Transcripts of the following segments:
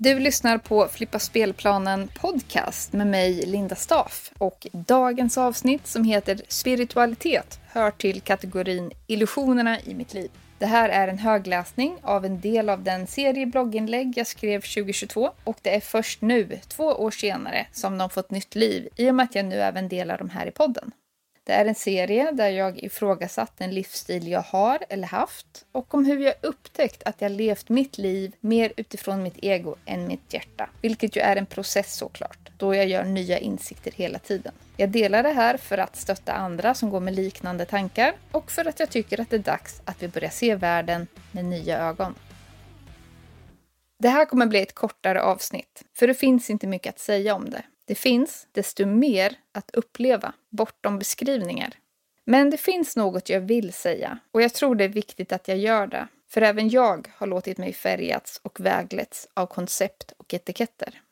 Du lyssnar på Flippa spelplanen podcast med mig, Linda Staff. Och dagens avsnitt som heter Spiritualitet hör till kategorin Illusionerna i mitt liv. Det här är en högläsning av en del av den serie blogginlägg jag skrev 2022 och det är först nu, två år senare, som de fått nytt liv i och med att jag nu även delar dem här i podden. Det är en serie där jag ifrågasatt den livsstil jag har eller haft och om hur jag upptäckt att jag levt mitt liv mer utifrån mitt ego än mitt hjärta. Vilket ju är en process såklart, då jag gör nya insikter hela tiden. Jag delar det här för att stötta andra som går med liknande tankar och för att jag tycker att det är dags att vi börjar se världen med nya ögon. Det här kommer bli ett kortare avsnitt, för det finns inte mycket att säga om det. Det finns desto mer att uppleva bortom beskrivningar. Men det finns något jag vill säga och jag tror det är viktigt att jag gör det. För även jag har låtit mig färgats och vägletts av koncept och etiketter.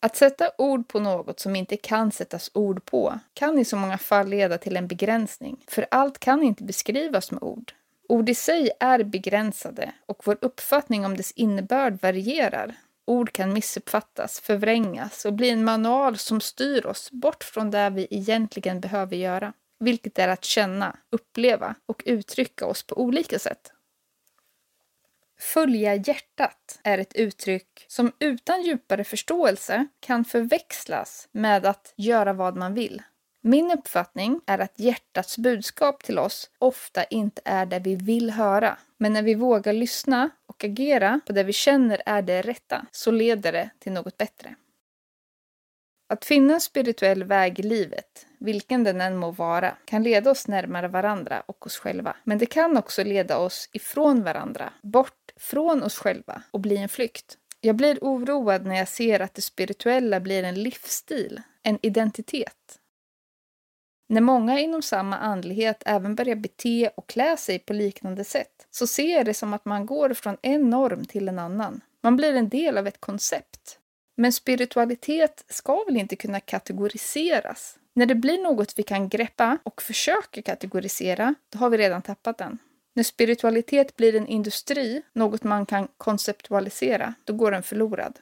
Att sätta ord på något som inte kan sättas ord på kan i så många fall leda till en begränsning, för allt kan inte beskrivas med ord. Ord i sig är begränsade och vår uppfattning om dess innebörd varierar. Ord kan missuppfattas, förvrängas och bli en manual som styr oss bort från det vi egentligen behöver göra, vilket är att känna, uppleva och uttrycka oss på olika sätt. Följa hjärtat är ett uttryck som utan djupare förståelse kan förväxlas med att göra vad man vill. Min uppfattning är att hjärtats budskap till oss ofta inte är det vi vill höra. Men när vi vågar lyssna och agera på det vi känner är det rätta, så leder det till något bättre. Att finna en spirituell väg i livet, vilken den än må vara, kan leda oss närmare varandra och oss själva. Men det kan också leda oss ifrån varandra, bort från oss själva och bli en flykt. Jag blir oroad när jag ser att det spirituella blir en livsstil, en identitet. När många inom samma andlighet även börjar bete och klä sig på liknande sätt så ser jag det som att man går från en norm till en annan. Man blir en del av ett koncept. Men spiritualitet ska väl inte kunna kategoriseras? När det blir något vi kan greppa och försöka kategorisera, då har vi redan tappat den. När spiritualitet blir en industri, något man kan konceptualisera, då går den förlorad.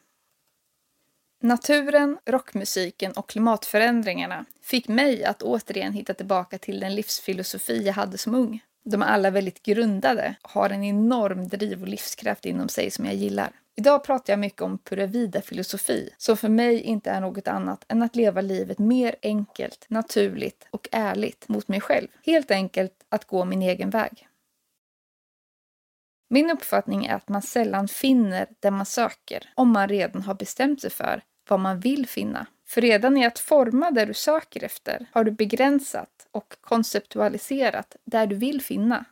Naturen, rockmusiken och klimatförändringarna fick mig att återigen hitta tillbaka till den livsfilosofi jag hade som ung. De är alla väldigt grundade, har en enorm driv och livskraft inom sig som jag gillar. Idag pratar jag mycket om pura vida-filosofi, som för mig inte är något annat än att leva livet mer enkelt, naturligt och ärligt mot mig själv. Helt enkelt att gå min egen väg. Min uppfattning är att man sällan finner det man söker om man redan har bestämt sig för vad man vill finna. För redan i att forma det du söker efter har du begränsat och konceptualiserat där du vill finna.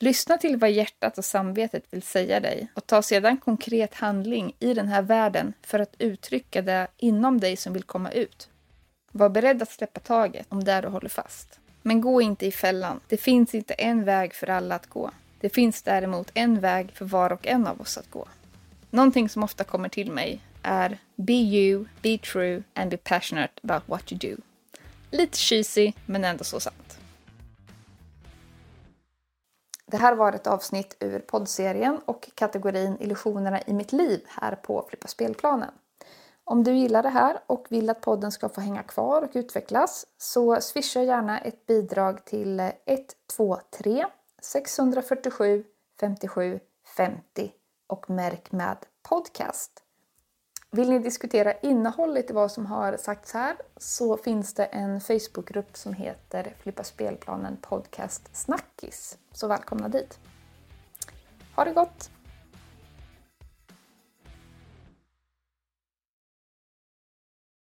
Lyssna till vad hjärtat och samvetet vill säga dig och ta sedan konkret handling i den här världen för att uttrycka det inom dig som vill komma ut. Var beredd att släppa taget om det du håller fast. Men gå inte i fällan. Det finns inte en väg för alla att gå. Det finns däremot en väg för var och en av oss att gå. Någonting som ofta kommer till mig är Be you, be true and be passionate about what you do. Lite cheesy, men ändå så sant. Det här var ett avsnitt ur poddserien och kategorin Illusionerna i mitt liv här på Flippa spelplanen. Om du gillar det här och vill att podden ska få hänga kvar och utvecklas så swisha gärna ett bidrag till 123 647 57 50 och märk med podcast. Vill ni diskutera innehållet i vad som har sagts här så finns det en Facebookgrupp som heter Flippa spelplanen podcast Snackis. Så välkomna dit! Ha det gott!